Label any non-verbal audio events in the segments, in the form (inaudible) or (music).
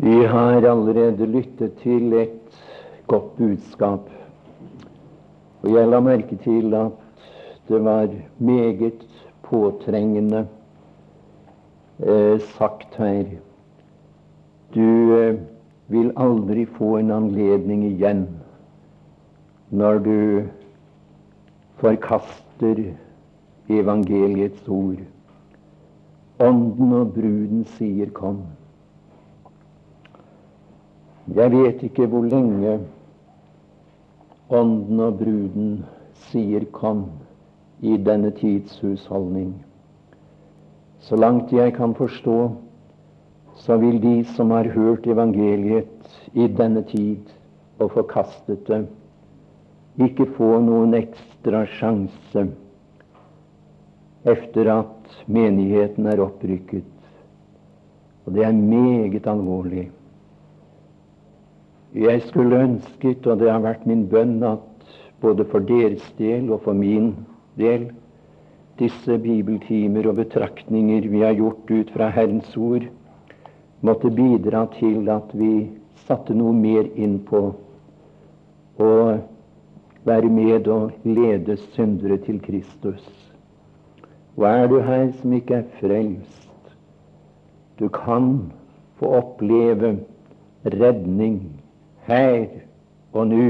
Vi har allerede lyttet til et godt budskap. Og jeg la merke til at det var meget påtrengende eh, sagt her. Du eh, vil aldri få en anledning igjen når du forkaster evangeliets ord. Ånden og bruden sier 'kom'. Jeg vet ikke hvor lenge Ånden og bruden sier 'kom' i denne tids husholdning. Så langt jeg kan forstå, så vil de som har hørt evangeliet i denne tid og forkastet det, ikke få noen ekstra sjanse etter at menigheten er opprykket. Og det er meget alvorlig. Jeg skulle ønsket, og det har vært min bønn, at både for deres del og for min del disse bibeltimer og betraktninger vi har gjort ut fra Herrens ord, måtte bidra til at vi satte noe mer inn på å være med og lede syndere til Kristus. Og er du her som ikke er frelst, du kan få oppleve redning her og nå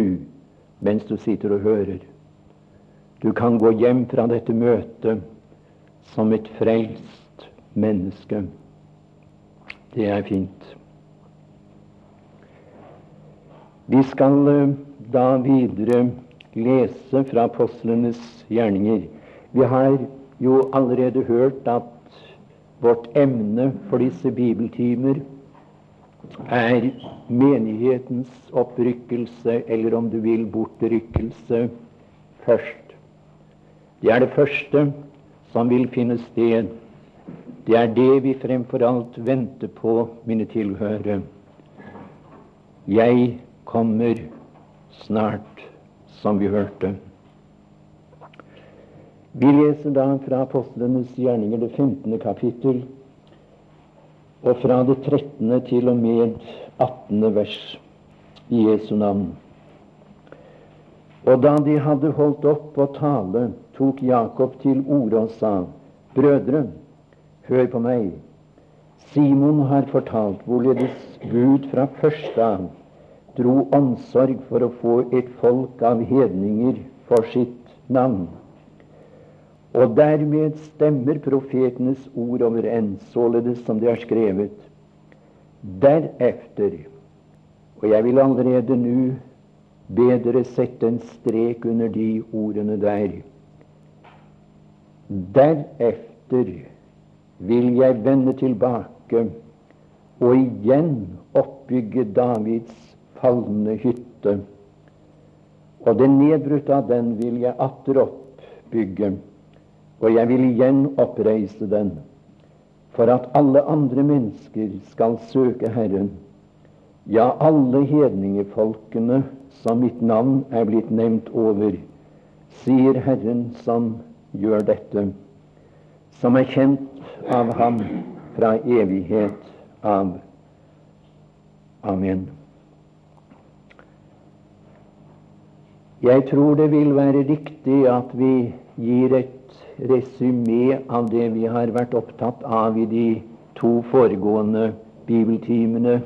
mens du sitter og hører. Du kan gå hjem fra dette møtet som et frelst menneske. Det er fint. Vi skal eh, da videre lese fra apostlenes gjerninger. Vi har jo allerede hørt at vårt emne for disse bibeltimer er menighetens opprykkelse, eller om du vil bortrykkelse, først. Det er det første som vil finne sted. Det er det vi fremfor alt venter på, mine tilhørere. Jeg kommer snart, som vi hørte. Vi leser da fra apostlenes gjerninger, det 15. kapittel, og fra det 13. til og med 18. vers i Jesu navn. Og da de hadde holdt opp å tale, tok Jakob til orde og sa, Brødre, hør på meg. Simon har fortalt hvorledes Gud fra første av dro omsorg for å få et folk av hedninger for sitt navn. Og dermed stemmer profetenes ord overens, således som de er skrevet. Derefter Og jeg vil allerede nå be dere sette en strek under de ordene der. Deretter vil jeg vende tilbake og igjen oppbygge Davids falne hytte. Og det nedbrutte av den vil jeg atter oppbygge og jeg vil igjen oppreise den, for at alle andre mennesker skal søke Herren. Ja, alle hedningefolkene som mitt navn er blitt nevnt over, sier Herren som gjør dette, som er kjent av Ham fra evighet av. Amen. Jeg tror det vil være riktig at vi gir et resymé av det vi har vært opptatt av i de to foregående bibeltimene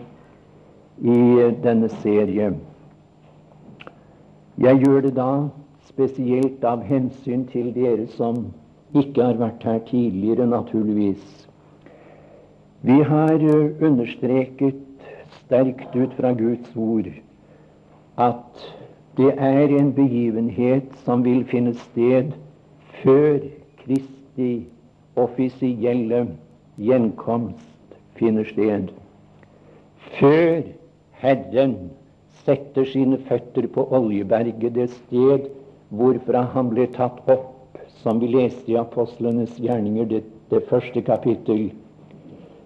i denne serie. Jeg gjør det da spesielt av hensyn til dere som ikke har vært her tidligere, naturligvis. Vi har understreket sterkt ut fra Guds ord at det er en begivenhet som vil finne sted før Kristi offisielle gjenkomst finner sted. Før Herren setter sine føtter på Oljeberget, det sted hvorfra han ble tatt opp, som vi leste i apostlenes gjerninger, det, det første kapittel,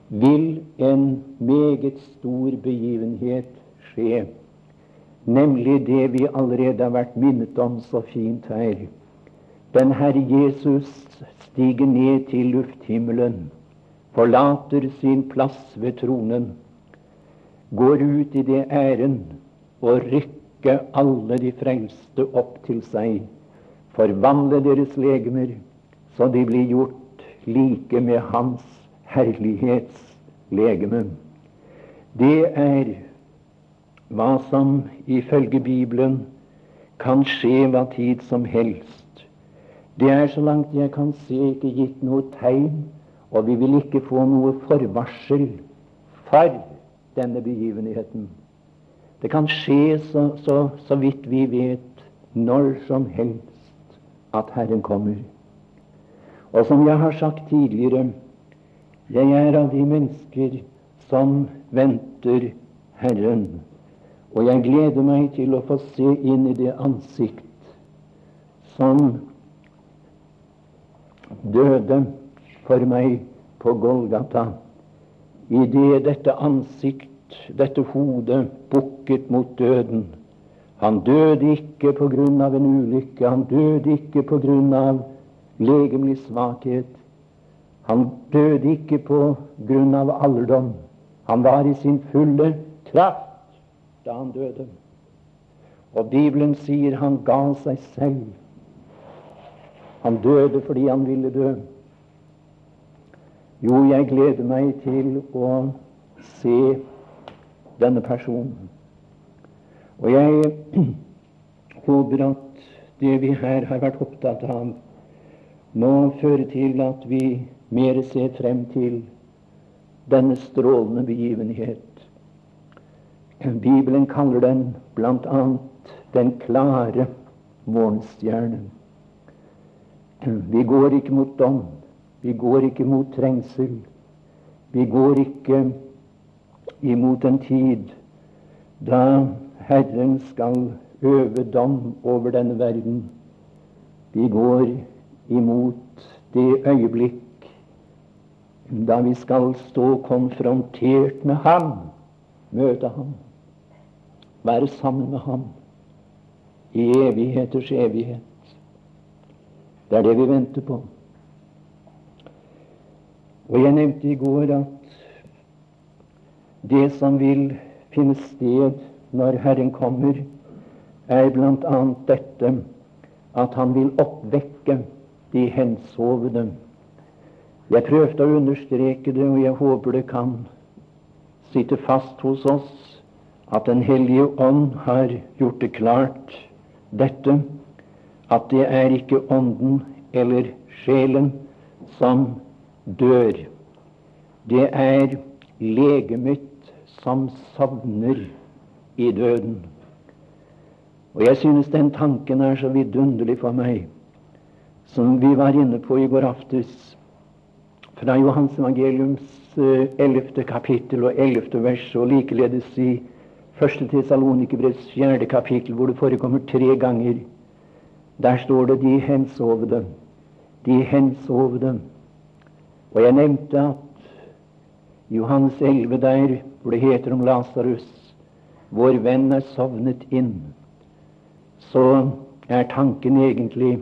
vil en meget stor begivenhet skje, nemlig det vi allerede har vært minnet om så fint her den Herre Jesus stiger ned til lufthimmelen, forlater sin plass ved tronen, går ut i det æren å rykke alle de frelste opp til seg, forvandle deres legemer, så de blir gjort like med Hans herlighets legeme. Det er hva som ifølge Bibelen kan skje hva tid som helst. Det er så langt jeg kan se ikke gitt noe tegn, og vi vil ikke få noe forvarsel for denne begivenheten. Det kan skje, så, så, så vidt vi vet, når som helst at Herren kommer. Og som jeg har sagt tidligere, jeg er av de mennesker som venter Herren. Og jeg gleder meg til å få se inn i det ansikt som døde for meg på Golgata. I det dette ansikt, dette hodet, bukket mot døden. Han døde ikke på grunn av en ulykke, han døde ikke på grunn av legemlig svakhet. Han døde ikke på grunn av alderdom. Han var i sin fulle kraft da han døde. Og Bibelen sier han ga seg selv. Han døde fordi han ville dø. Jo, jeg gleder meg til å se denne personen. Og jeg (clears throat) håper at det vi her har vært opptatt av, må føre til at vi mer ser frem til denne strålende begivenhet Bibelen kaller den bl.a. den klare morgenstjerne. Vi går ikke mot dom. Vi går ikke mot trengsel. Vi går ikke imot en tid da Herren skal øve dom over denne verden. Vi går imot det øyeblikk da vi skal stå konfrontert med Ham, møte Ham være sammen med ham i evigheters evighet. Det er det vi venter på. Og jeg nevnte i går at det som vil finne sted når Herren kommer, er bl.a. dette at han vil oppvekke de hensovne. Jeg prøvde å understreke det, og jeg håper det kan sitte fast hos oss at Den hellige ånd har gjort det klart dette, at det er ikke ånden eller sjelen som dør. Det er legemet som savner i døden. Og jeg synes den tanken er så vidunderlig for meg, som vi var inne på i går aftes, fra Johans evangeliums eh, ellevte kapittel og ellevte vers, og likeledes i Første Tessalonikerbrevs fjerde kapittel, hvor det forekommer tre ganger. Der står det 'de hensovne'. De hensovne. Og jeg nevnte at Johannes 11 der, hvor det heter om Lasarus, vår venn er sovnet inn, så er tanken egentlig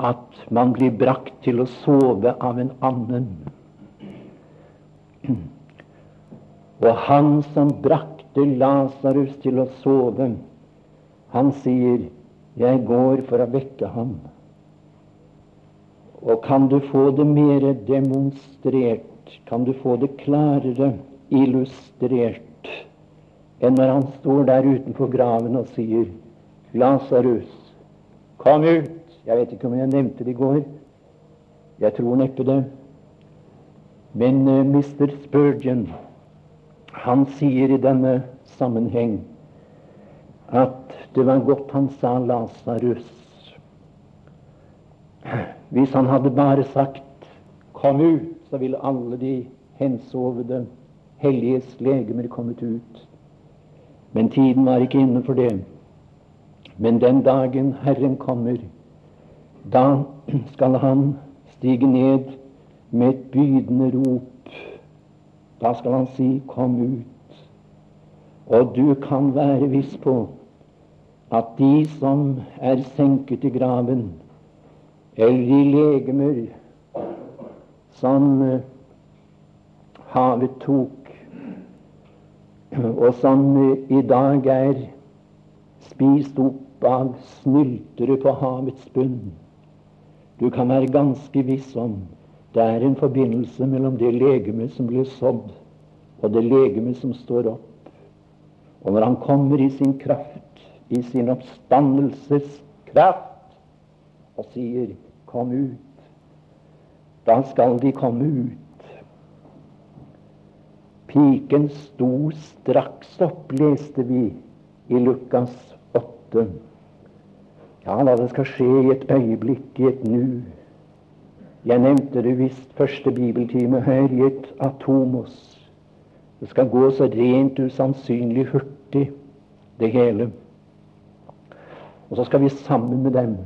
at man blir brakt til å sove av en annen. Og han som brakte Lasarus til å sove. Han sier, 'Jeg går for å vekke ham'. Og kan du få det mer demonstrert, kan du få det klarere illustrert enn når han står der utenfor graven og sier, 'Lasarus, kom ut'. Jeg vet ikke om jeg nevnte det i går. Jeg tror neppe det. Men uh, eh, Mr. Spurgeon han sier i denne sammenheng at det var godt han sa Lasarus. Hvis han hadde bare sagt 'kom ut', så ville alle de hensovede helliges legemer kommet ut. Men tiden var ikke inne for det. Men den dagen Herren kommer, da skal han stige ned med et bydende rop da skal han si 'kom ut'. Og du kan være viss på at de som er senket i graven, eller de legemer som eh, havet tok, og som i dag er spist opp av snyltere på havets bunn. Du kan være ganske viss om det er en forbindelse mellom det legemet som blir sådd, og det legemet som står opp. Og når han kommer i sin kraft, i sin oppstandelseskraft, og sier 'kom ut', da skal de komme ut. Piken sto straks opp, leste vi i Lukas 8. Ja da, det skal skje i et øyeblikk, i et nu. Jeg nevnte det visst første bibeltime her i et atomos. Det skal gå så rent usannsynlig hurtig, det hele. Og så skal vi sammen med dem,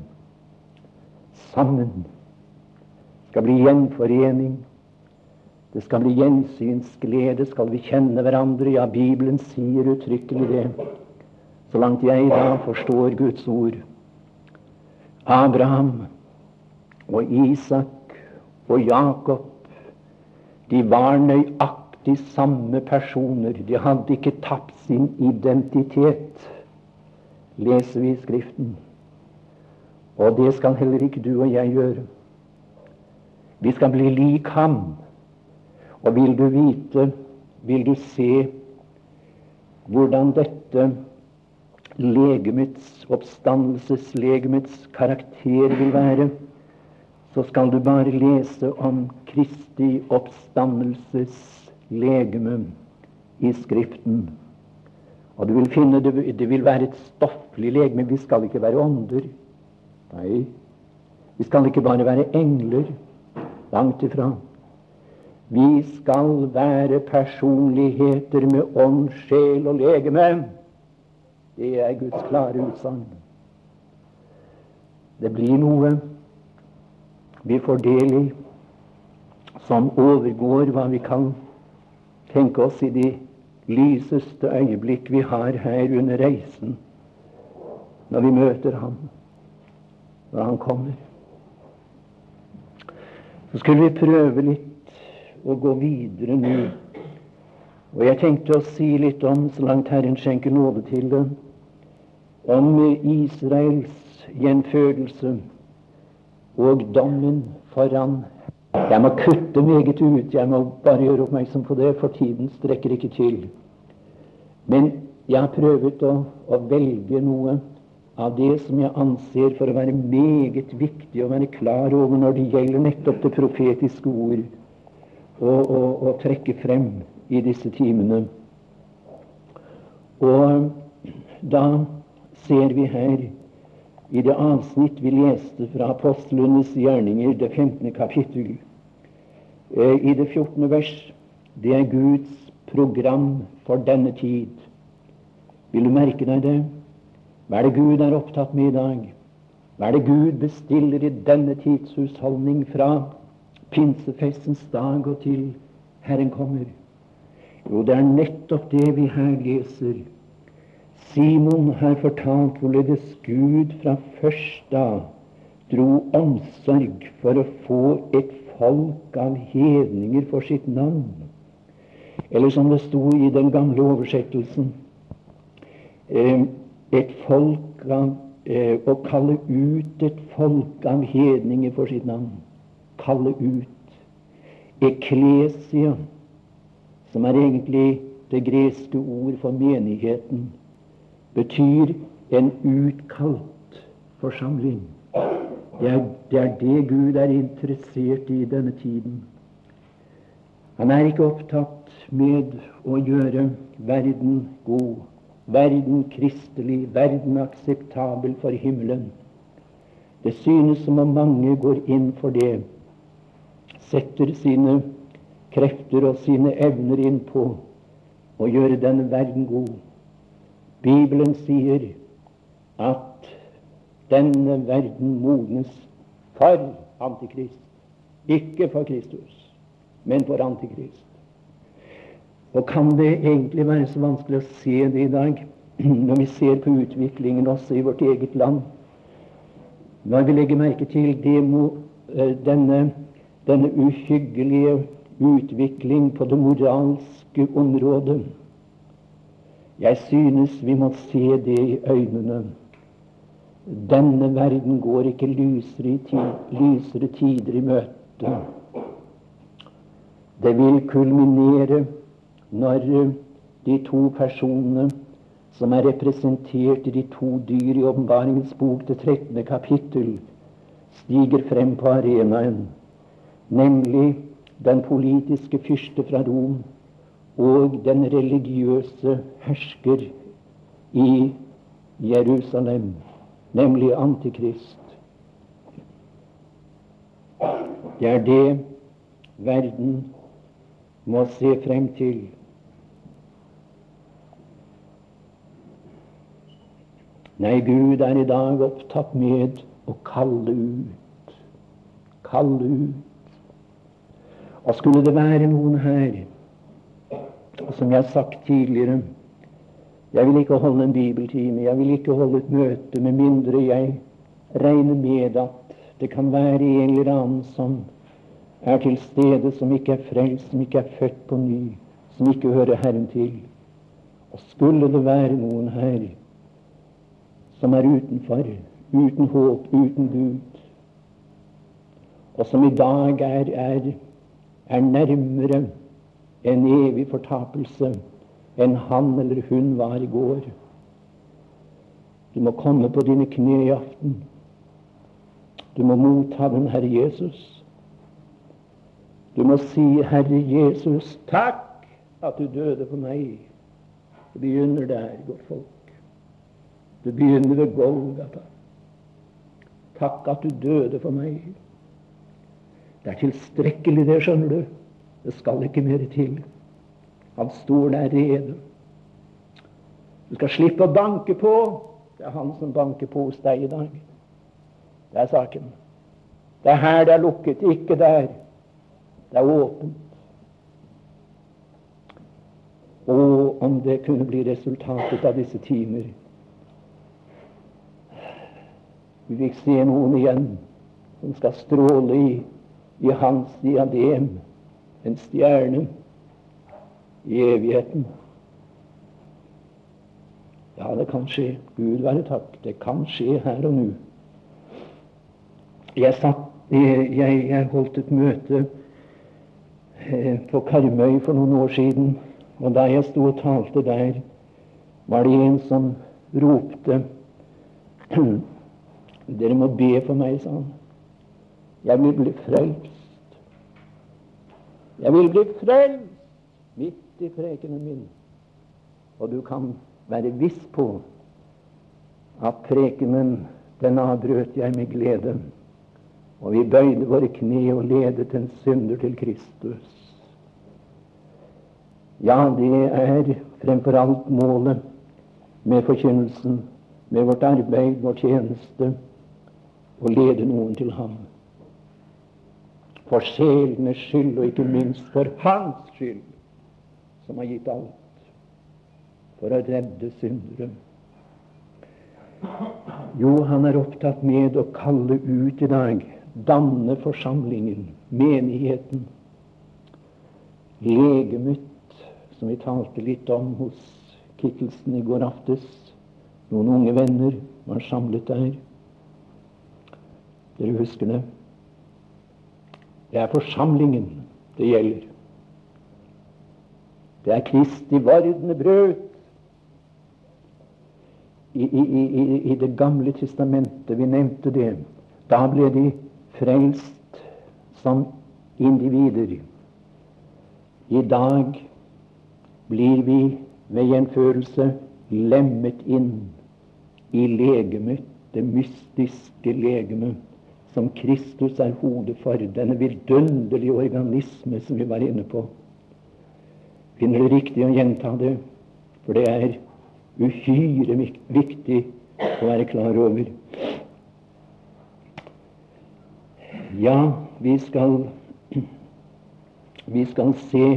sammen, skal bli gjenforening. Det skal bli gjensynsglede, skal vi kjenne hverandre. Ja, Bibelen sier uttrykkelig det, så langt jeg da forstår Guds ord. Abraham og Isak og Jakob, de var nøyaktig samme personer. De hadde ikke tapt sin identitet, leser vi i Skriften. Og det skal heller ikke du og jeg gjøre. Vi skal bli lik ham. Og vil du vite, vil du se hvordan dette legemets, oppstandelseslegemets karakter vil være, så skal du bare lese om Kristi oppstandelseslegeme i Skriften. Og du vil finne det, det vil være et stofflig legeme. Vi skal ikke være ånder. Nei, vi skal ikke bare være engler. Langt ifra. Vi skal være personligheter med ånd, sjel og legeme. Det er Guds klare utsagn. Det blir noe vi får del i som overgår hva vi kan tenke oss i de lyseste øyeblikk vi har her under reisen, når vi møter ham, når han kommer. Så skulle vi prøve litt å gå videre nå. Og jeg tenkte å si litt om, så langt Herren skjenker nåde til det, om Israels gjenfødelse og dommen foran Jeg må kutte meget ut, jeg må bare gjøre oppmerksom på det, for tiden strekker ikke til. Men jeg har prøvd å, å velge noe av det som jeg anser for å være meget viktig å være klar over når det gjelder nettopp det profetiske ord, å trekke frem i disse timene. Og da ser vi her i det avsnitt vi leste fra apostlenes gjerninger, det 15. kapittel, i det 14. vers. Det er Guds program for denne tid. Vil du merke deg det? Hva er det Gud er opptatt med i dag? Hva er det Gud bestiller i denne tids fra pinsefestens dag og til Herren kommer? Jo, det er nettopp det vi her leser Simon har fortalt hvorledes Gud fra først da dro omsorg for å få et folk av hedninger for sitt navn. Eller som det sto i den gamle oversettelsen eh, et folk av eh, Å kalle ut et folk av hedninger for sitt navn. Kalle ut. Eklesia, som er egentlig det greske ord for menigheten betyr en utkalt forsamling. Det er, det er, det Gud er interessert i denne tiden. Han er ikke opptatt med å gjøre verden god, verden kristelig, verden akseptabel for himmelen. Det synes som om mange går inn for det, setter sine krefter og sine evner inn på å gjøre denne verden god. Bibelen sier at denne verden modnes for Antikrist. Ikke for Kristus, men for Antikrist. Og kan det egentlig være så vanskelig å se det i dag, (clears throat) når vi ser på utviklingen også i vårt eget land? Når vi legger merke til det, eh, denne, denne uhyggelige utvikling på det moralske området Jeg synes vi må se det i øynene. Denne verden går ikke lysere, tid, lysere tider i møte. Det vil kulminere når de to personene som er representert i de to dyr i Åpenbaringens bok, det 13. kapittel, stiger frem på arenaen, nemlig den politiske fyrste fra Rom og den religiøse hersker i Jerusalem, nemlig Antikrist. Det er det verden må se frem til. Nei, Gud er i dag opptatt med å kalle ut. Kalle ut. Og skulle det være noen her, som jeg har sagt tidligere Jeg vil ikke holde en bibeltime, jeg vil ikke holde et møte med mindre jeg regner med at det kan være en eller annen som er til stede, som ikke er frelst, som ikke er født på ny, som ikke hører Herren til. Og skulle det være noen her som er utenfor, uten håp, uten Gud, og som i dag er, er, er nærmere en evig fortapelse enn han eller hun var i går. Du må komme på dine kne i aften. Du må motta den Herre Jesus. Du må si, Herre Jesus, takk at du døde for meg. Det begynner der, godt folk. Det begynner ved Golgata. Takk at du døde for meg. Det er tilstrekkelig, det, skjønner du. Det skal ikke mer til. Han står der rede. Du skal slippe å banke på. Det er han som banker på hos deg i dag. Det er saken. Det er her det er lukket, ikke der. Det er åpent. Og om det kunne bli resultatet av disse timer Vi fikk se noen igjen som skal stråle i, i hans diadem, en stjerne i evigheten. Ja, det kan skje. Gud være takk. Det kan skje her og nå. Jeg, jeg, jeg holdt et møte eh, på Karmøy for noen år siden, og da jeg sto og talte der, var det en som ropte (clears throat) Dere må be for meg, sa han. Jeg vil bli frelst. Jeg vil bli frelst midt i prekenen min. Og du kan være viss på at prekenen, den avbrøt jeg med glede. Og vi bøyde våre kne og ledet en synder til Kristus. Ja, det er fremfor alt målet med forkynnelsen, med vårt arbeid, vår tjeneste, å lede noen til ham. For sjelenes skyld, og ikke minst for hans skyld, som har gitt alt for å redde syndere. Jo, han er opptatt med å kalle ut i dag, danne forsamlingen, menigheten, legemet, som vi talte litt om hos Kittelsen i går aftes. Noen unge venner var samlet der. Dere husker det? Det er forsamlingen det gjelder. Det er Kristi vordende brød. I, i, i, I, Det gamle testamentet, vi nevnte det, da ble de frelst som individer. I dag blir vi ved gjenførelse lemmet inn i legemet, det mystiske legemet som Kristus er hodet for, denne vidunderlige organisme som vi var inne på. Finner det riktig å gjenta det, for det er uhyre viktig å være klar over. Ja, vi skal, vi skal se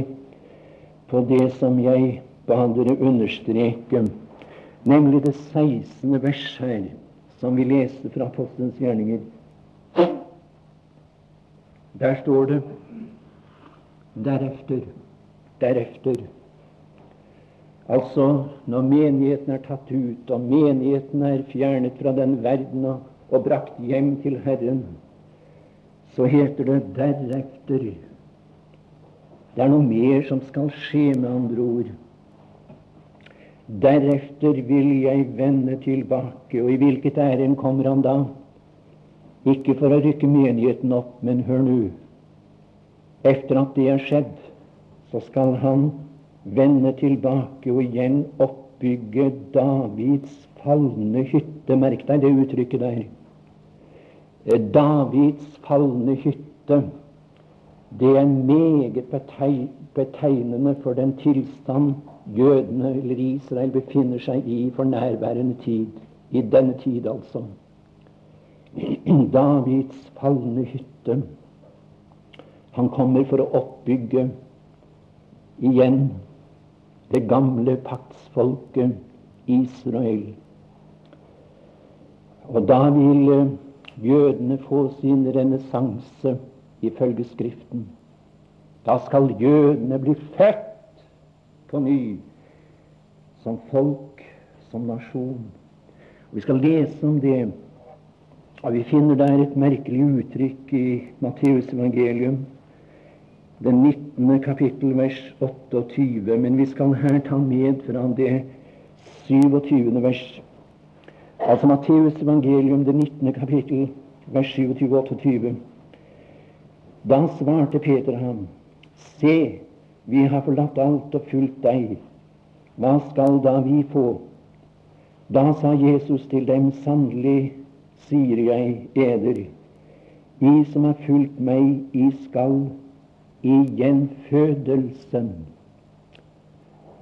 på det som jeg ba dere understreke, nemlig det 16. vers her, som vi leste fra Apostelens gjerninger. Der står det derefter, derefter Altså, når menigheten er tatt ut, og menigheten er fjernet fra den verden og, og brakt hjem til Herren, så heter det deretter Det er noe mer som skal skje, med andre ord. Deretter vil jeg vende tilbake. Og i hvilket ærend kommer han da? Ikke for å rykke menigheten opp, men hør nå. Etter at det er skjedd, så skal han vende tilbake og igjen oppbygge Davids falne hytte. Merk deg det uttrykket der. Eh, Davids falne hytte. Det er meget betegnende for den tilstand jødene eller Israel befinner seg i for nærværende tid. I denne tid, altså. (clears throat) Davids falne hytte. Han kommer for å oppbygge igjen det gamle paktsfolket Israel. Og da vil eh, jødene få sin renessanse ifølge Skriften. Da skal jødene bli født på ny som folk, som nasjon. Og Vi skal lese om det, og vi finner der et merkelig uttrykk i Matteus evangelium det 19. kapittel, vers 28. Men vi skal her ta med fra det 27. vers. Altså Matteus evangelium, det 19. kapittel, vers 27-28. Da svarte Peter ham, Se, vi har forlatt alt og fulgt deg. Hva skal da vi få? Da sa Jesus til dem, Sannelig sier jeg eder, I som har fulgt meg, I skal i gjenfødelsen.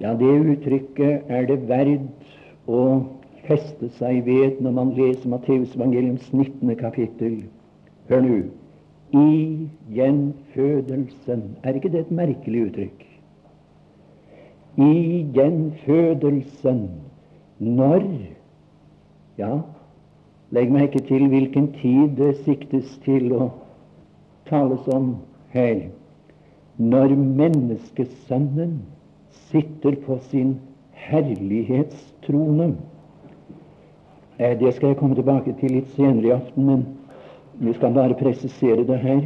Ja, det uttrykket er det verd å feste seg ved når man leser Matteusevangeliums 19. kapittel. Hør nå. I gjenfødelsen. Er ikke det et merkelig uttrykk? I gjenfødelsen. Når? Ja, legg merke til hvilken tid det siktes til å tales om her når menneskesønnen sitter på sin herlighetstrone. Eh, det skal jeg komme tilbake til litt senere i aften, men vi skal bare presisere det her.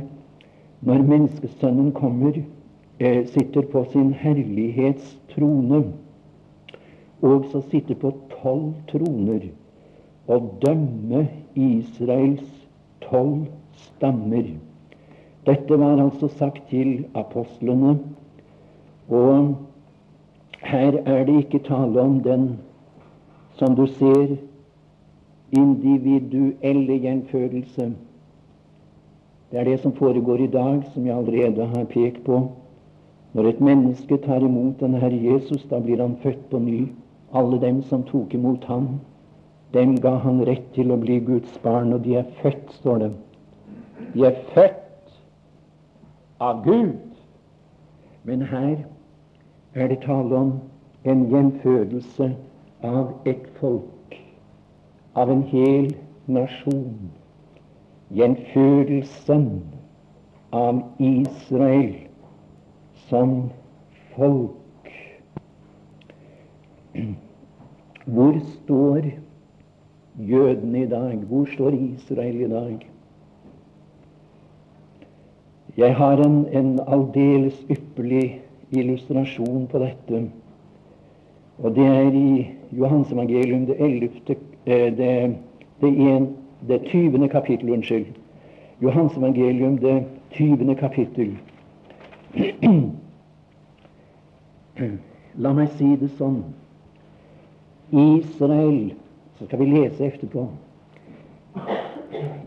Når menneskesønnen kommer, eh, sitter på sin herlighetstrone, og så sitter på tolv troner og dømmer Israels tolv stammer. Dette var altså sagt til apostlene, og her er det ikke tale om den, som du ser, individuelle gjenfødelse. Det er det som foregår i dag, som jeg allerede har pekt på. Når et menneske tar imot den Herre Jesus, da blir han født på ny. Alle dem som tok imot ham, dem ga han rett til å bli Guds barn, og de er født, står det. De er født av Gud. Men her er det tale om en gjenfødelse av et folk, av en hel nasjon. Gjenfødelsen av Israel som folk. Hvor står jødene i dag? Hvor står Israel i dag? Jeg har en, en aldeles ypperlig illustrasjon på dette. Og det er i Johans evangelium, det 11. Eh, det, det, en, det 20. kapittel. Unnskyld. Johans evangelium, det 20. kapittel. (clears throat) La meg si det sånn. Israel Så skal vi lese etterpå.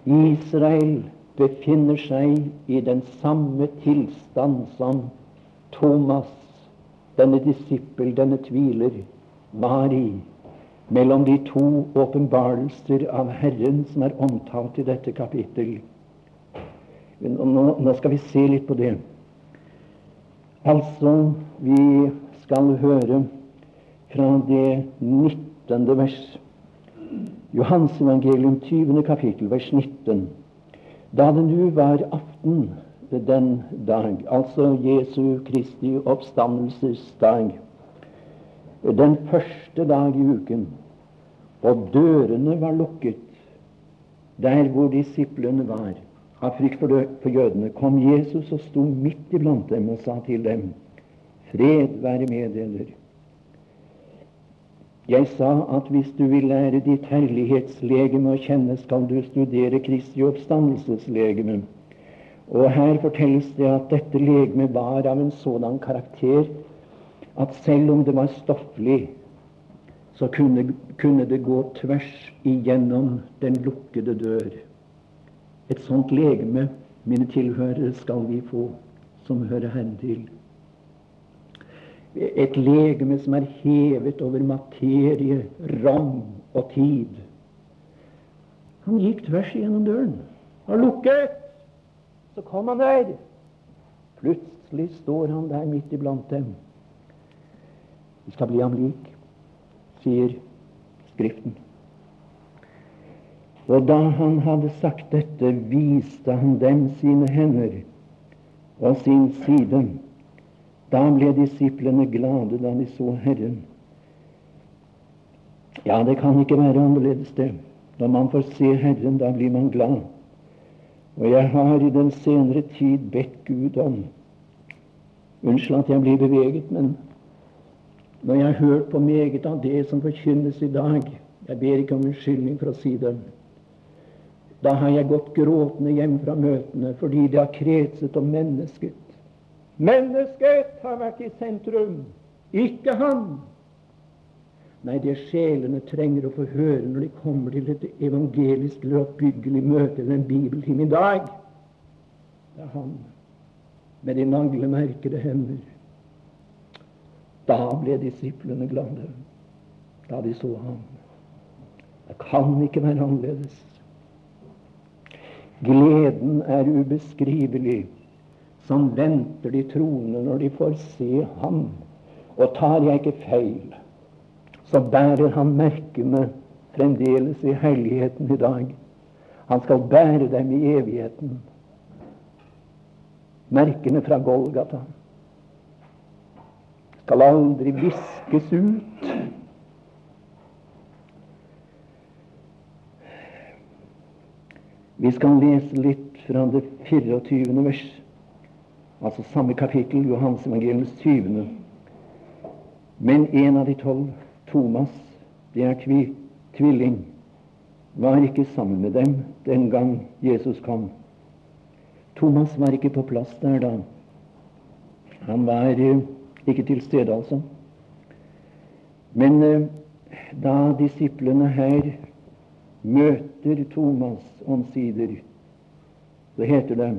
Israel befinner seg i den samme tilstand som Thomas, denne disippel, denne tviler, var i mellom de to åpenbarelser av Herren som er omtalt i dette kapittel. Nå, skal vi se litt på det. Altså, vi skal høre fra det 19. vers. Johans evangelium 20. kapittel, vers 19. Da det nu var aften den dag, altså Jesu Kristi oppstandelsesdag, den første dag i uken, og dørene var lukket der hvor disiplene var, av frykt for jødene, kom Jesus og sto midt iblant dem og sa til dem, Fred være med dere. Jeg sa at hvis du vil lære ditt herlighetslegeme å kjenne, skal du studere Kristi oppstandelseslegeme. Og her fortelles det at dette legemet var av en sådan karakter at selv om det var stofflig, så kunne, kunne det gå tvers igjennom den lukkede dør. Et sånt legeme, mine tilhørere, skal vi få, som hører Herren til. Et legeme som er hevet over materie, rom og tid. Han gikk tvers igjennom døren Han lukket. Så kom han der. Plutselig står han der midt iblant dem. Vi skal bli ham lik, sier Skriften. Og da han hadde sagt dette, viste han dem sine hender og sin side. Da ble disiplene glade da de så Herren. Ja, det kan ikke være annerledes, det. Når man får se Herren, da blir man glad. Og jeg har i den senere tid bedt Gud om Unnskyld at jeg blir beveget, men når jeg har hørt på meget av det som forkynnes i dag Jeg ber ikke om unnskyldning for å si det. Da har jeg gått gråtende hjem fra møtene fordi det har kretset om mennesket. Mennesket har vært i sentrum, ikke han. Nei, det sjelene trenger å få høre når de kommer til et evangelisk eller oppbyggelig møte eller en bibeltime i dag, det er han med de naglemerkede hender. Da ble disiplene glade, da de så ham. Det kan ikke være annerledes. Gleden er ubeskrivelig, som venter de troende når de får se ham. Og tar jeg ikke feil, så bærer han merkene fremdeles i helligheten i dag. Han skal bære dem i evigheten. Merkene fra Golgata skal aldri viskes ut. Vi skal lese litt fra det 24. vers, altså samme kapittel, Johans evangeliums 20. Men en av de tolv Thomas, det er tvi, tvilling, var ikke sammen med dem den gang Jesus kom. Thomas var ikke på plass der da. Han var uh, ikke til stede, altså. Men eh, da disiplene her møter Thomas omsider, så heter det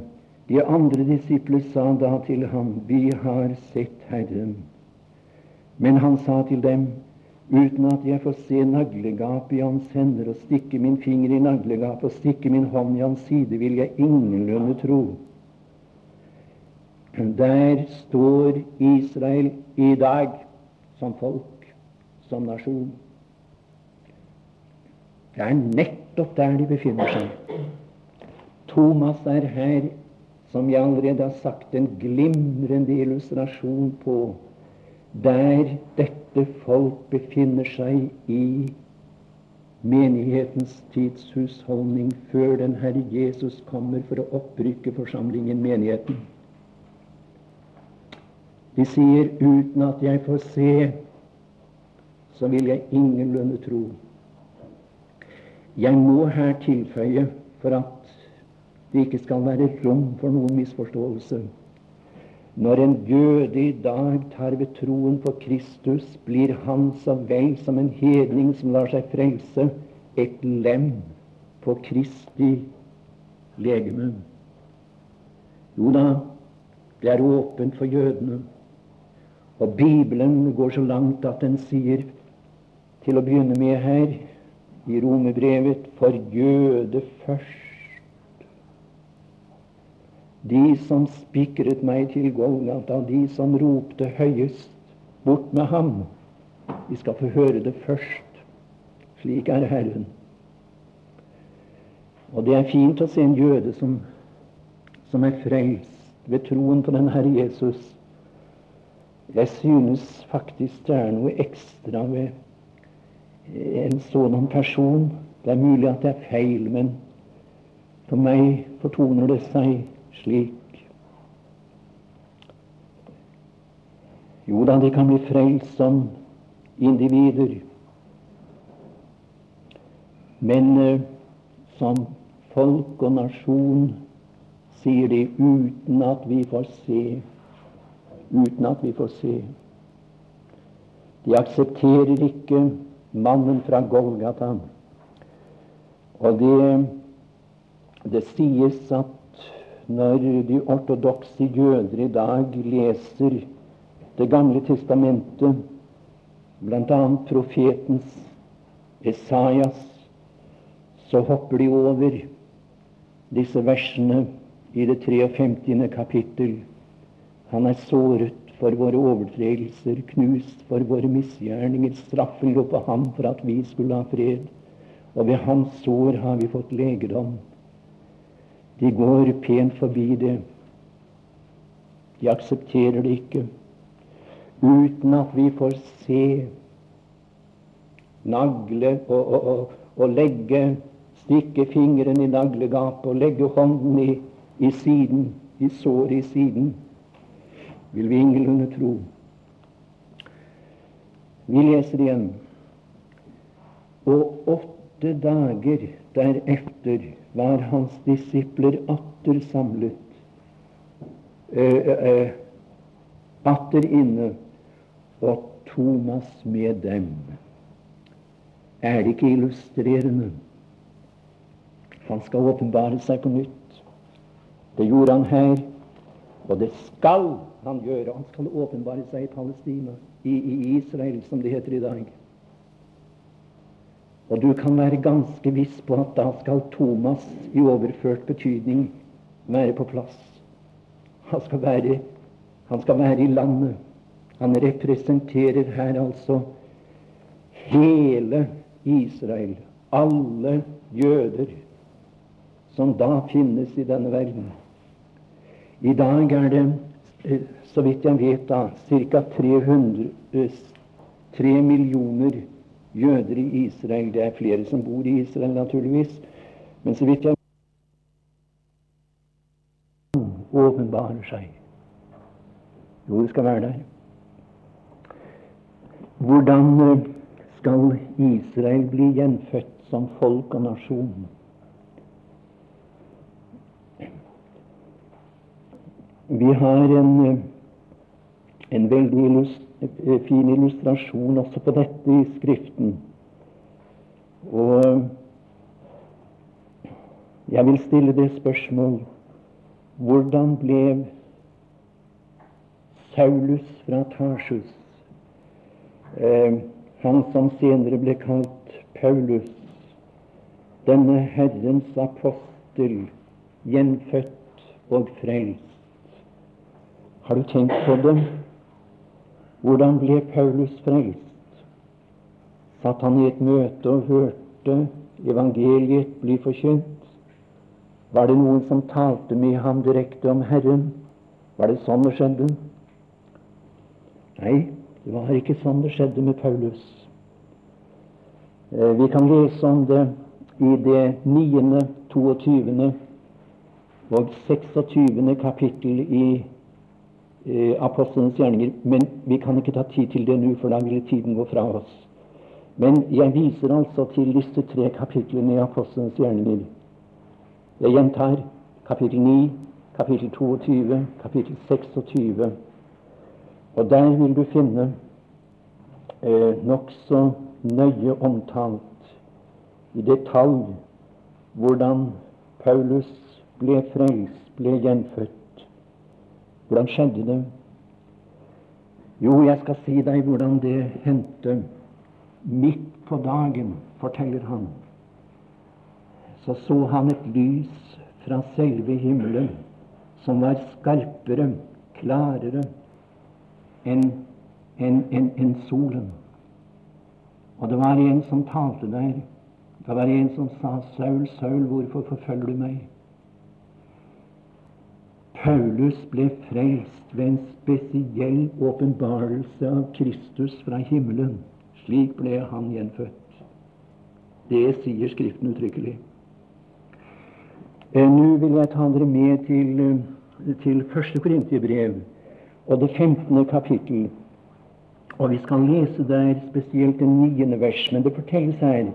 de andre disipler sa da til ham, Vi har sett Herren. Men han sa til dem, uten at jeg får se naglegapet i hans hender og stikke min finger i naglegapet og stikke min hånd i hans side, vil jeg ingenlunde tro. Der står Israel i dag som folk, som nasjon. Det er nettopp der de befinner seg. Thomas er her, som jeg allerede har sagt, en glimrende illustrasjon på der dette folk befinner seg i menighetens tidshusholdning før den Herre Jesus kommer for å opprykke forsamlingen, menigheten. De sier uten at jeg får se, så vil jeg ingenlunde tro. Jeg må her tilføye, for at det ikke skal være rom for noen misforståelse når en jøde i dag tar ved troen på Kristus, blir han så vel som en hedning som lar seg frelse, et lem på Kristi legeme. Jo da, det er åpent for jødene. Og Bibelen går så langt at den sier, til å begynne med her i Romerbrevet, for jøde først de som spikret meg til Golgata, de som ropte høyest, bort med ham. Vi skal få høre det først. Slik er Herren. Og det er fint å se en jøde som, som er frelst ved troen på den Herre Jesus. Jeg synes faktisk det er noe ekstra ved en sådan person. Det er mulig at det er feil, men for meg fortoner det seg slik. Jo da, de kan bli frelst som individer, men eh, som folk og nasjon sier de uten at vi får se. Uten at vi får se. De aksepterer ikke mannen fra Golgata. Og det, det sies at når de ortodokse jøder i dag leser Det gamle testamentet, bl.a. profetens Esaias, så hopper de over disse versene i det 53. kapittel. Han er såret for våre overtredelser, knust for våre misgjerninger. Straffen lå på ham for at vi skulle ha fred, og ved hans sår har vi fått legedom. De går pent forbi det. De aksepterer det ikke uten at vi får se, nagle og, og, og, og legge stikke fingeren i naglegapet og legge hånden i, i siden, i såret i siden, vil vi ingenlunde tro. Vi leser igjen. Og åtte dager derefter var hans disipler atter samlet, eh, eh, atter inne, og Thomas med dem. Er det ikke illustrerende? Han skal åpenbare seg på nytt. Det gjorde han her, og det skal han gjøre. Han skal åpenbare seg i Palestina, i, i Israel, som det heter i dag. Og du kan være ganske viss på at da skal Thomas i overført betydning være på plass. Han skal være, han skal være i landet. Han representerer her altså hele Israel, alle jøder som da finnes i denne verden. I dag er det, eh, så vidt jeg vet, da, ca. 3 millioner jøder i Israel. Det er flere som bor i Israel, naturligvis. Men så vidt jeg åpenbarer seg. Jo, det skal være der. Hvordan eh, skal Israel bli gjenfødt som folk og nasjon? Vi har en, en veldig illust, eh, fin illustrasjon også på dette i Skriften. Og jeg vil stille det spørsmål hvordan ble Saulus fra Tarsus, eh, han som senere ble kalt Paulus, denne Herrens apostel, gjenfødt og frelst? Har du tenkt på det? Hvordan ble Paulus frelst? Satt han i et møte og hørte evangeliet bli forkynt? Var det noen som talte med ham direkte om Herren? Var det sånn det skjedde? Nei, det var ikke sånn det skjedde med Paulus. Eh, vi kan lese om det i det 9., 22. og 26. kapittel i eh, apostlenes gjerninger. Men vi kan ikke ta tid til det nå, for da ville tiden gå fra oss. Men jeg viser altså til disse tre kapitlene i apostlenes gjerninger. Jeg gjentar kapittel 9, kapittel 22, kapittel 26. Og der vil du finne eh, nokså nøye omtalt i detalj hvordan Paulus ble frelst, ble gjenfødt. Hvordan skjedde det? Jo, jeg skal si deg hvordan det hendte. Midt på dagen, forteller han, så så han et lys fra selve himmelen som var skarpere, klarere enn en, en, en solen. Og det var en som talte der. Det var en som sa, 'Saul, Saul, hvorfor forfølger du meg?' Paulus ble frelst ved en spesiell åpenbarelse av Kristus fra himmelen. Slik ble han gjenfødt. Det sier Skriften uttrykkelig. Eh, nå vil jeg ta dere med til, eh, til første Korintiebrev og det 15. kapittel. Og Vi skal lese der spesielt det niende vers, men det fortelles her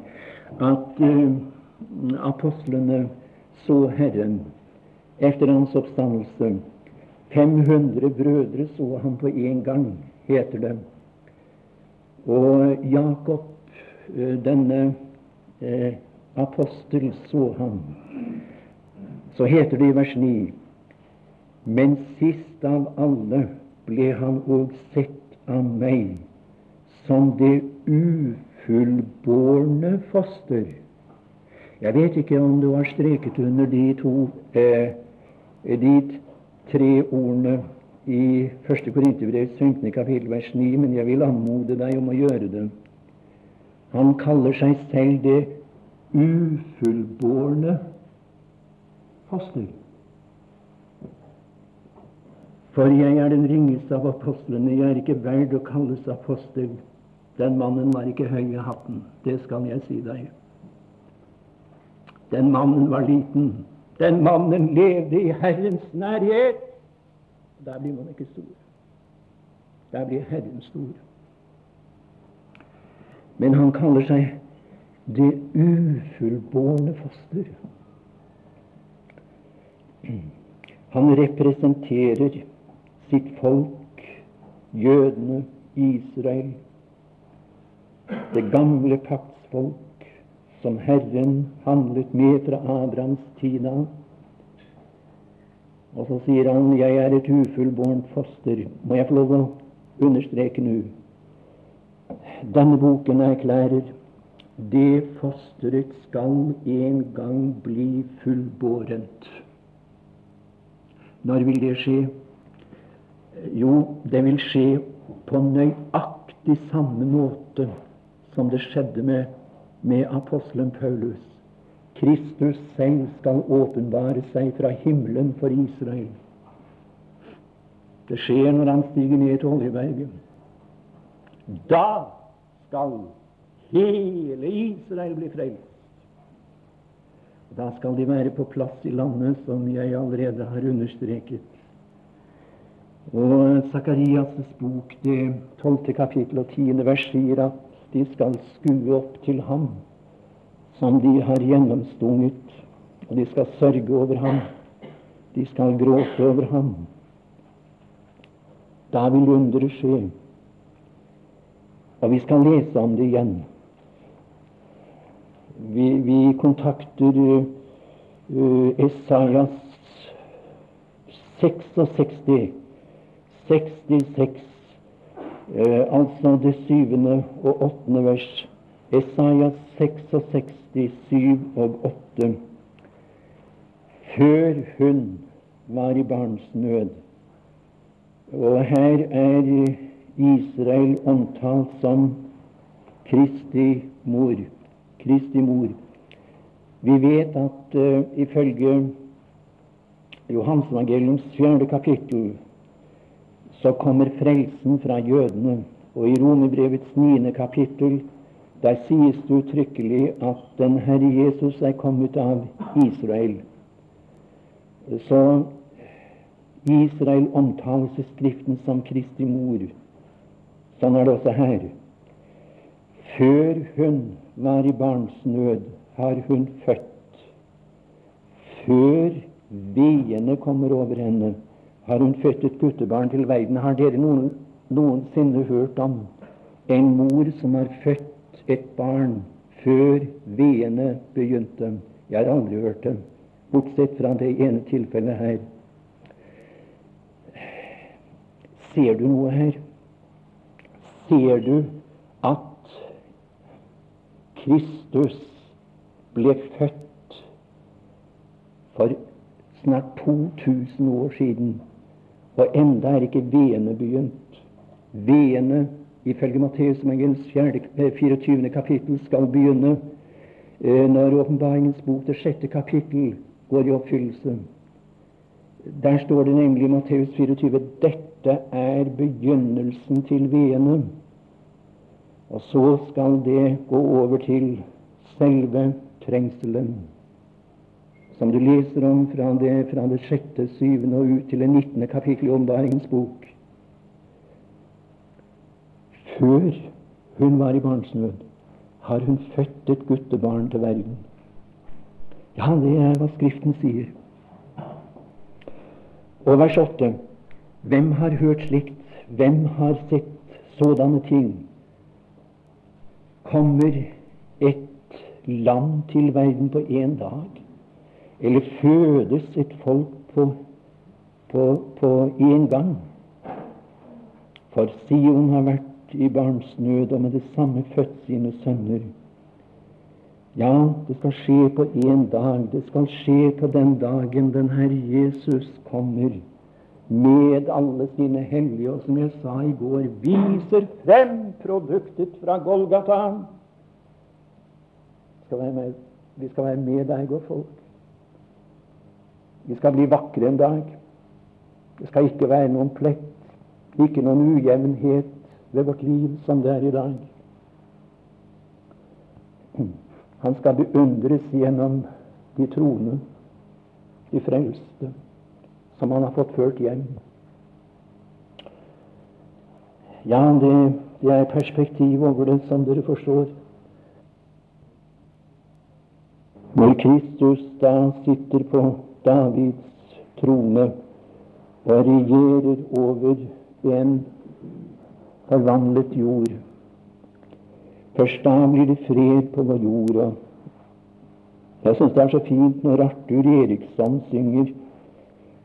at uh, apostlene så Herren etter hans oppstandelse. 500 brødre så han på én gang, heter det. Og Jakob, uh, denne uh, apostel, så han. Så heter det i vers 9 Men sist av alle ble han òg sett av meg som det ufullbårne foster. Jeg vet ikke om du har streket under de to eh, de tre ordene i 1. Korinterbrevs 15. kapittel vers 9, men jeg vil anmode deg om å gjøre det. Han kaller seg selv det ufullbårne foster. For jeg er den ringeste av apostlene, jeg er ikke verd å kalles apostel. Den mannen var ikke høy i hatten, det skal jeg si deg. Den mannen var liten. Den mannen levde i Herrens nærhet. Der blir man ikke stor. Der blir Herren stor. Men han kaller seg det ufullbårne foster. Han representerer sitt folk, jødene, Israel, det gamle paktsfolk som Herren handlet med fra Abrahams tid av. Og så sier han, 'Jeg er et ufullbårent foster'. Må jeg få lov å understreke nå? Denne boken erklærer det fosteret skal en gang bli fullbårent. Når vil det skje? Jo, det vil skje på nøyaktig samme måte som det skjedde med, med apostelen Paulus. Kristus selv skal åpenbare seg fra himmelen for Israel. Det skjer når han stiger ned til Oljeberget. Da skal hele Israel bli frelst. Da skal de være på plass i landet, som jeg allerede har understreket. Og Sakarias' bok, det tolvte kapittel og tiende vers, sier at de skal skue opp til ham som de har gjennomstunget, og de skal sørge over ham. De skal gråte over ham. Da vil underet skje. Og vi skal lese om det igjen. Vi, vi kontakter uh, Esaias 66 66, eh, altså det syvende og åttende vers. Esaias 66, 7 og 8. Før hun var i barnsnød. Og her er Israel omtalt som Kristi mor. Kristi mor. Vi vet at uh, ifølge Johansevangeliums fjerde kapittel så kommer frelsen fra jødene. Og i Romerbrevets niende kapittel der sies det uttrykkelig at den Herre Jesus er kommet av Israel. Så Israel omtales i Skriften som Kristi mor. Sånn er det også her. Før hun var i barnsnød, har hun født. Før veiene kommer over henne, har hun født et guttebarn til verden. Har dere noen, noensinne hørt om en mor som har født et barn før veene begynte? Jeg har aldri hørt det, bortsett fra det ene tilfellet her. Ser du noe her? Ser du at Kristus ble født for snart 2000 år siden? Og enda er ikke veene begynt. Veene, ifølge Matteus 24. Eh, kapittel, skal begynne eh, når Åpenbaringens bok, det sjette kapittel, går i oppfyllelse. Der står det nemlig i Matteus 24 dette er begynnelsen til veene. Og så skal det gå over til selve trengselen, som du leser om fra det, fra det sjette, syvende og ut til det nittende kapittel i Åndbaringens bok. Før hun var i barnsnød, har hun født et guttebarn til verden. Ja, det er hva Skriften sier. Og vers 8. Hvem har hørt slikt? Hvem har sett sådanne ting? Kommer et land til verden på én dag? Eller fødes et folk på, på, på én gang? For Sion har vært i barnsnød, og med det samme født sine sønner. Ja, det skal skje på én dag. Det skal skje på den dagen den Herre Jesus kommer med alle sine hellige, og som jeg sa i går, viser frem produktet fra Golgata. Skal være med, vi skal være med deg og folk. Vi skal bli vakre en dag. Det skal ikke være noen plett, ikke noen ujevnhet ved vårt liv som det er i dag. Han skal beundres gjennom de troende, de frelste, som han har fått ført hjem. Ja, det, det er perspektiv over det, som dere forstår. Når Kristus da sitter på Davids trone og regjerer over en forvandlet jord. Først da blir det fred på vår jord. jeg syns det er så fint når Arthur Eriksson synger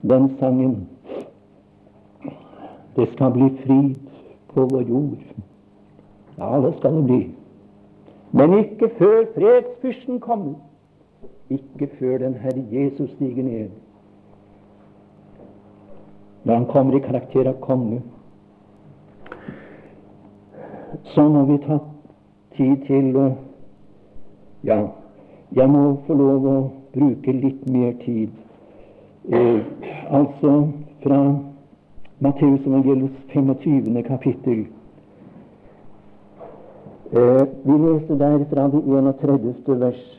den sangen. Det skal bli frid på vår jord. Ja, det skal det bli. Men ikke før fredsfyrsten kommer. Ikke før den Herre Jesus stiger ned. Når han kommer i karakter av konge så må vi ta tid til å Ja, jeg må få lov å bruke litt mer tid. Eh, altså fra Matteus evangeliets 25. kapittel. Eh, vi leser der fra det 31. vers.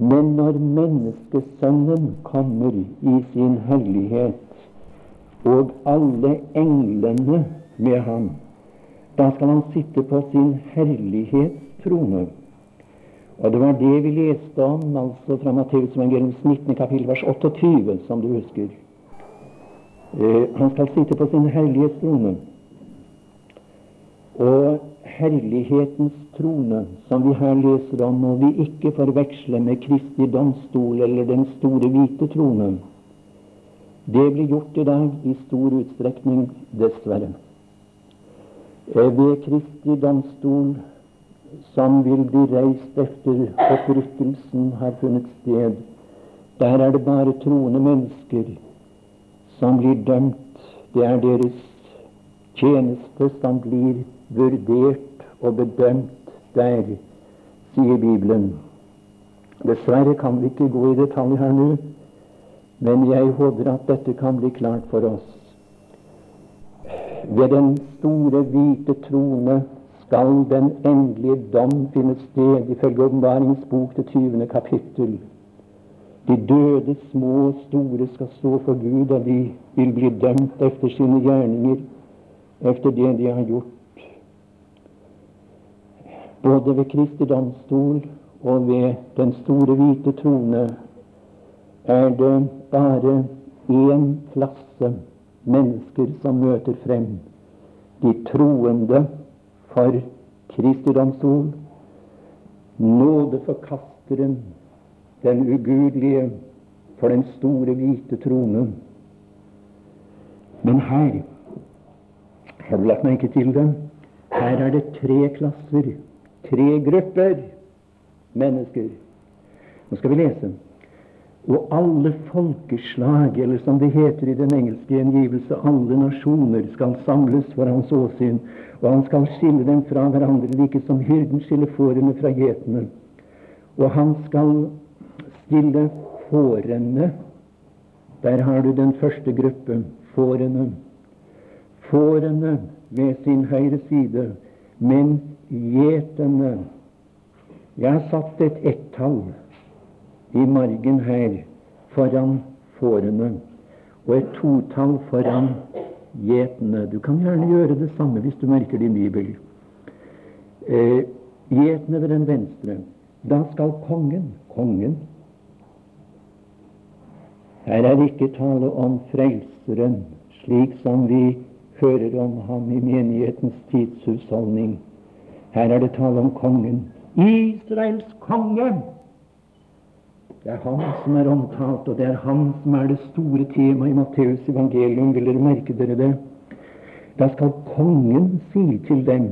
Men når Menneskesønnen kommer i sin hellighet, og alle englene med ham, da skal han sitte på sin herlighetstrone. Og det var det vi leste om altså fra Matteus evangeliums 19. kapittel, vers 28, som du husker. Eh, han skal sitte på sin herlighetstrone. Og herlighetens trone, som vi her leser om, må vi ikke forveksle med Kristi domstol eller den store hvite trone. Det blir gjort i dag i stor utstrekning, dessverre ved Kristi domstol, som vil bli reist efter opprykkelsen har funnet sted, der er det bare troende mennesker som blir dømt. Det er deres tjeneste som blir vurdert og bedømt der, sier Bibelen. Dessverre kan vi ikke gå i detalj her nå, men jeg håper at dette kan bli klart for oss. Ved den store, hvite trone skal den endelige dom finne sted, ifølge Åpenbaringens bok, til 20. kapittel. De døde, små og store, skal stå for Gud, og de vil bli dømt efter sine gjerninger, efter det de har gjort. Både ved Kristi domstol og ved den store, hvite trone er det bare én klasse mennesker som møter frem. De troende for Kristi domstol, nådeforkasteren, den ugudelige for den store, hvite trone. Men her har du lagt merke til det? Her er det tre klasser, tre grupper mennesker. Nå skal vi lese. Og alle folkeslag, eller som det heter i den engelske gjengivelse, alle nasjoner skal samles for hans åsyn, og han skal skille dem fra hverandre, like som hyrden skiller fårene fra gjetene. Og han skal stille fårene Der har du den første gruppe, fårene. Fårene ved sin høyre side, men gjetene Jeg har satt et ett-tall i margen her foran fårene og et totall foran gjetene. Du kan gjerne gjøre det samme hvis du merker din bibel. Eh, gjetene ved den venstre. Da skal kongen kongen her er ikke tale om Frelseren, slik som vi hører om ham i menighetens tidshusholdning. Her er det tale om kongen. Israels konge! Det er han som er omtalt, og det er han som er det store temaet i Matteus evangelium. Vil dere merke dere det? Da skal kongen si til dem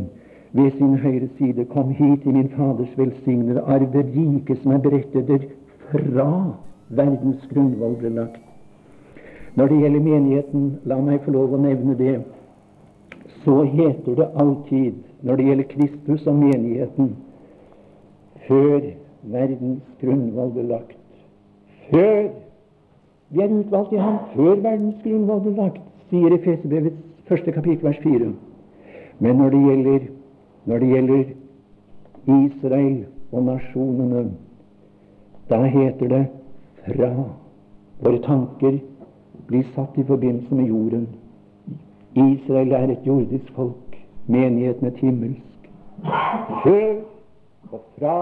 ved sin høyre side, Kom hit i min Faders velsignede arv, det rike som er berettet der fra verdens grunnvoll ble lagt. Når det gjelder menigheten, la meg få lov å nevne det, så heter det alltid når det gjelder Kristus og menigheten, før verdens grunnvoll ble lagt. Før vi er utvalgt i ham før verdens grunnvoll ble lagt, sier Efeserbrevets første kapittel, vers 4. Men når det gjelder, når det gjelder Israel og nasjonene, da heter det fra våre tanker blir satt i forbindelse med jorden. Israel er et jordisk folk, menigheten et himmelsk. Før og fra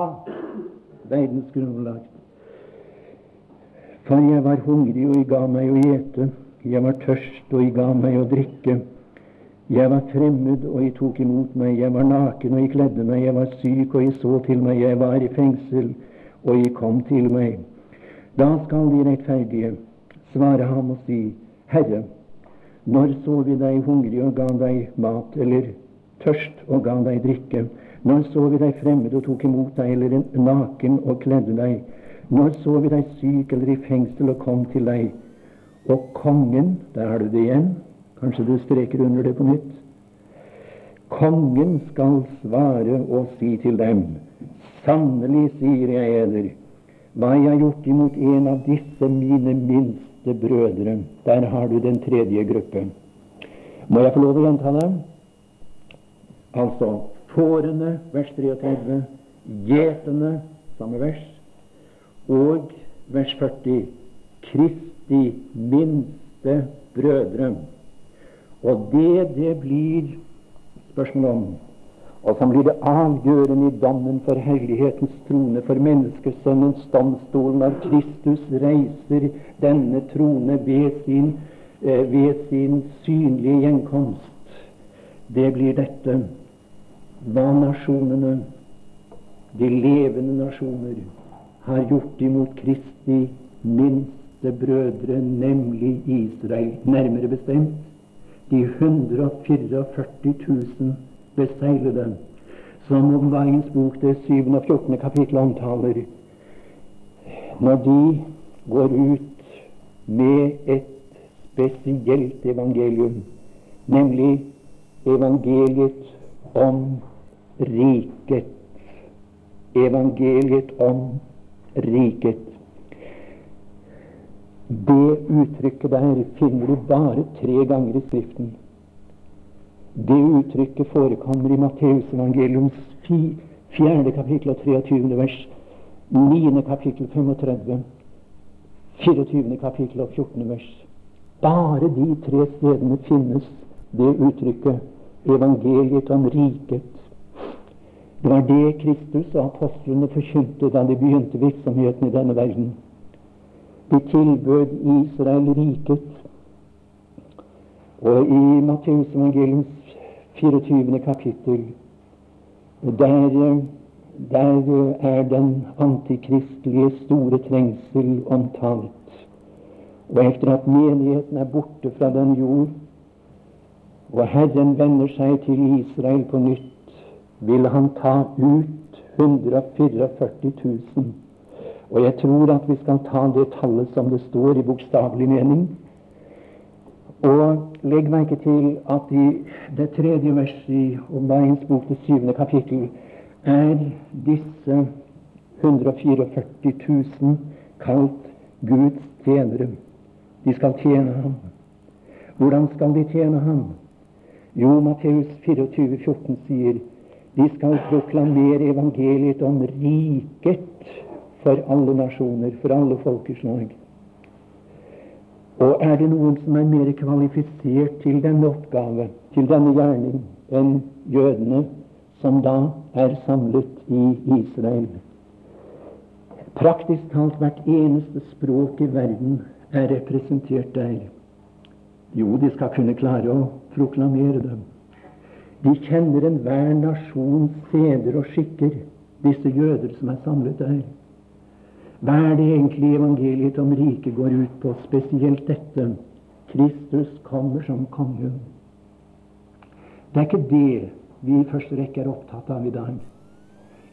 verdens grunnlag. For jeg var hungrig, og jeg ga meg å ete. Jeg var tørst, og jeg ga meg å drikke. Jeg var fremmed, og jeg tok imot meg. Jeg var naken, og jeg kledde meg. Jeg var syk, og jeg så til meg. Jeg var i fengsel, og jeg kom til meg. Da skal de rettferdige svare ham og si, Herre, når så vi deg hungrig og ga deg mat, eller tørst og ga deg drikke? Når så vi deg fremmed og tok imot deg, eller naken og kledde deg? Når så vi deg syk eller i fengsel og kom til deg? Og kongen, der har du det igjen, kanskje du streker under det på nytt. Kongen skal svare og si til dem, sannelig sier jeg eder, hva jeg har gjort imot en av disse mine minste brødre. Der har du den tredje gruppen. Må jeg få lov å gjenta det? Altså fårene, vers 33, gjetene, samme vers, og vers 40, Kristi minste brødre. Og det det blir spørsmål om, og som blir det avgjørende i dommen for hellighetens trone, for menneskesønnens domstol, når Kristus reiser denne trone ved sin, eh, ved sin synlige gjenkomst. Det blir dette hva nasjonene, de levende nasjoner, har gjort imot Kristi minste brødre, nemlig Israel. Nærmere bestemt de 144 000 beseglede, som Åpenbaringens bok, det 7. og 14. kapittel, omtaler. Når de går ut med et spesielt evangelium, nemlig evangeliet om riket. Evangeliet om riket. Det uttrykket der finner du bare tre ganger i Skriften. Det uttrykket forekommer i Matteusevangeliums 4. kapittel og 23. vers, 9. kapittel 35, 24. kapittel og 14. vers. Bare de tre stedene finnes det uttrykket evangeliet om riket. Det var det Kristus og apostlene forkynte da de begynte virksomheten i denne verden. De tilbød Israel riket. Og i Matteus evangeliums 24. kapittel, der, der er den antikristelige store trengsel omtalt. Og etter at menigheten er borte fra den jord, og Herren vender seg til Israel på nytt, vil han ta ut 144 000. Og jeg tror at vi skal ta det tallet som det står i bokstavelig mening, og legg merke til at i det tredje verset i Åpenbaringens bok, det syvende kapittel, er disse 144 000 kalt Guds tjenere. De skal tjene ham. Hvordan skal de tjene ham? Jo, Matteus 24, 14 sier de skal proklamere evangeliet om riket for alle nasjoner, for alle folkeslag. Og er det noen som er mer kvalifisert til denne oppgave, til denne gjerning, enn jødene, som da er samlet i Israel? Praktisk talt hvert eneste språk i verden er representert der. Jo, de skal kunne klare å proklamere dem. De kjenner enhver nasjons seder og skikker, disse jøder som er samlet der. Hva er det egentlig evangeliet om riket går ut på, spesielt dette? Kristus kommer som konge. Det er ikke det vi i første rekke er opptatt av i dag.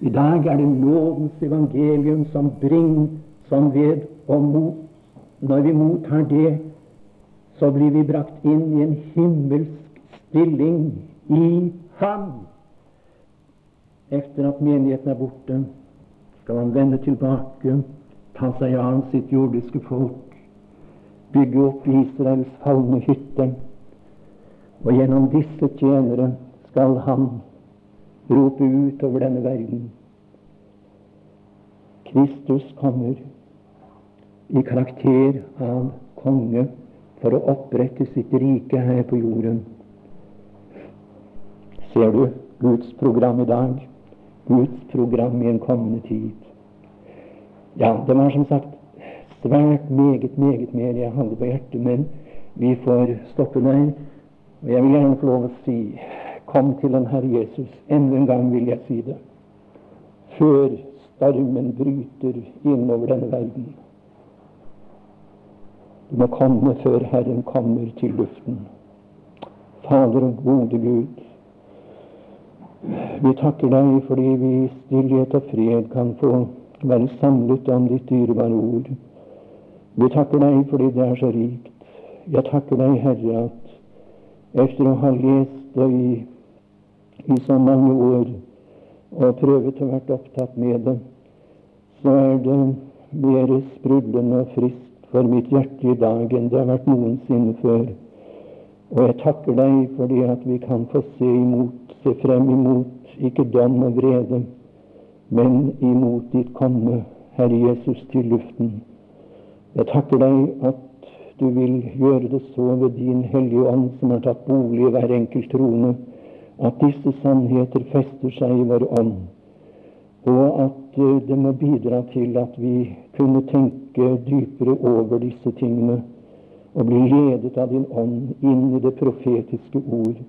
I dag er det lovens evangelium som bringer som ved og mot. Når vi mottar det, så blir vi brakt inn i en himmelsk stilling i Ham. Etter at menigheten er borte, skal han vende tilbake, ta seg av sitt jordiske folk, bygge opp Israels falne hytte, og gjennom disse tjenere skal han rope ut over denne verden. Kristus kommer i karakter av konge for å opprette sitt rike her på jorden. Ser du Guds program i dag? Guds program i en kommende tid. Ja, det var som sagt svært meget, meget mer jeg hadde på hjertet, men vi får stoppe der. Og jeg vil gjerne få lov å si Kom til den Herre Jesus. Enda en gang vil jeg si det. Før stormen bryter innover denne verden. Du må komme før Herren kommer til luften. Fader og gode Gud, vi takker deg fordi vi i stillhet og fred kan få være samlet om ditt dyrebare ord. Vi takker deg fordi det er så rikt. Jeg takker deg, Herre, at etter å ha lest det i, i så mange år og prøvet å være opptatt med det, så er det mer sprudlende og friskt for mitt hjerte i dag enn det har vært noensinne før. Og jeg takker deg fordi at vi kan få se imot, se frem imot, ikke dom og vrede, men imot ditt komme, Herre Jesus, til luften. Jeg takker deg at du vil gjøre det så ved din Hellige Ånd, som har tatt bolig i hver enkelt trone, at disse sannheter fester seg i vår ånd, og at eh, det må bidra til at vi kunne tenke dypere over disse tingene og bli ledet av din ånd inn i det profetiske ord.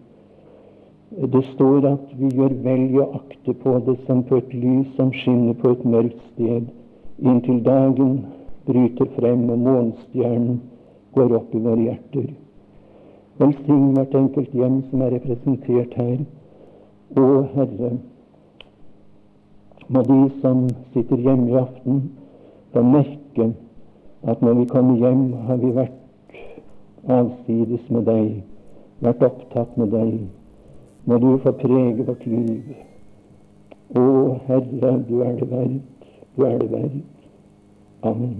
Det står at vi gjør vel i å akte på det som på et lys som skinner på et mørkt sted, inntil dagen bryter frem og månestjernen går opp i våre hjerter. Velsign hvert enkelt hjem som er representert her. Å Herre, må de som sitter hjemme i aften, få merke at når vi kommer hjem, har vi vært avsides med deg, vært opptatt med deg. må du få prege vårt liv. Å Herre, du er det verdt, du er det verdt. Amen.